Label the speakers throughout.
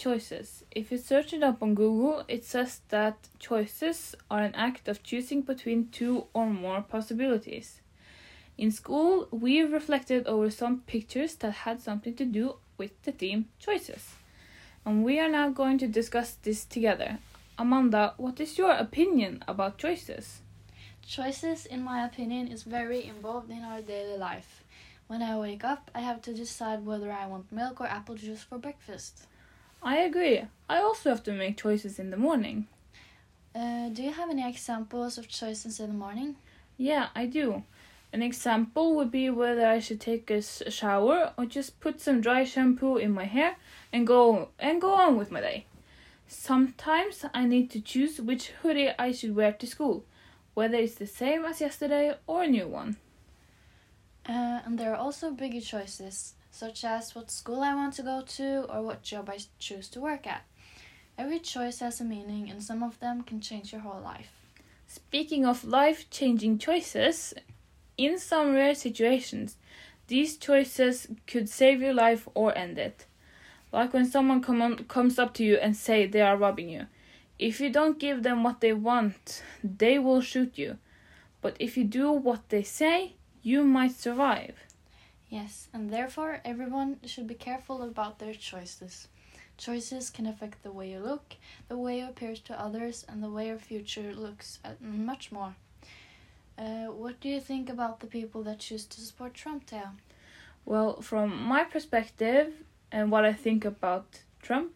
Speaker 1: choices. If you search it up on Google, it says that choices are an act of choosing between two or more possibilities. In school, we reflected over some pictures that had something to do with the theme choices. And we are now going to discuss this together. Amanda, what is your opinion about choices?
Speaker 2: Choices, in my opinion, is very involved in our daily life. When I wake up, I have to decide whether I want milk or apple juice for breakfast.
Speaker 1: I agree. I also have to make choices in the morning.
Speaker 2: Uh, do you have any examples of choices in the morning?
Speaker 1: Yeah, I do. An example would be whether I should take a shower or just put some dry shampoo in my hair and go and go on with my day. Sometimes I need to choose which hoodie I should wear to school, whether it's the same as yesterday or a new one.
Speaker 2: Uh, and there are also bigger choices, such as what school I want to go to or what job I choose to work at. Every choice has a meaning, and some of them can change your whole life.
Speaker 1: Speaking of life changing choices, in some rare situations, these choices could save your life or end it. Like when someone come on, comes up to you and say they are robbing you. If you don't give them what they want, they will shoot you. But if you do what they say, you might survive.
Speaker 2: Yes, and therefore everyone should be careful about their choices. Choices can affect the way you look, the way you appear to others, and the way your future looks, and much more. Uh, what do you think about the people that choose to support Trump, Thea?
Speaker 1: Well, from my perspective and what I think about Trump,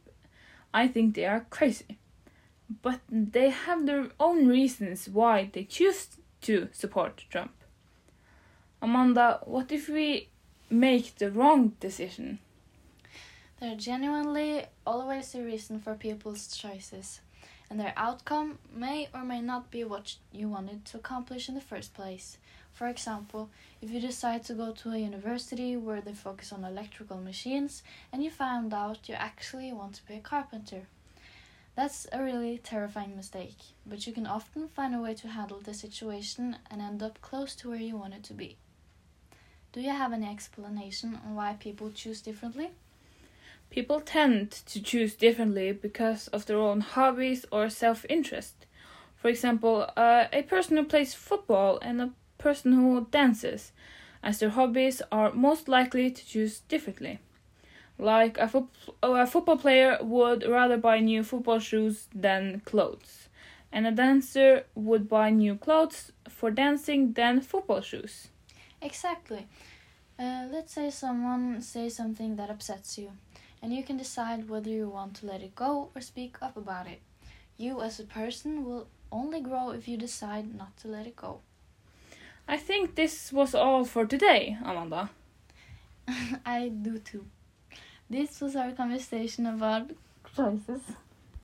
Speaker 1: I think they are crazy. But they have their own reasons why they choose to support Trump. Amanda, what if we make the wrong decision?
Speaker 2: There are genuinely always a reason for people's choices, and their outcome may or may not be what you wanted to accomplish in the first place. For example, if you decide to go to a university where they focus on electrical machines and you found out you actually want to be a carpenter. That's a really terrifying mistake, but you can often find a way to handle the situation and end up close to where you wanted to be. Do you have any explanation on why people choose differently?
Speaker 1: People tend to choose differently because of their own hobbies or self interest. For example, uh, a person who plays football and a person who dances, as their hobbies are most likely to choose differently. Like a, fo- a football player would rather buy new football shoes than clothes, and a dancer would buy new clothes for dancing than football shoes.
Speaker 2: Exactly. Uh, let's say someone says something that upsets you, and you can decide whether you want to let it go or speak up about it. You, as a person, will only grow if you decide not to let it go.
Speaker 1: I think this was all for today, Amanda.
Speaker 2: I do too. This was our conversation about choices.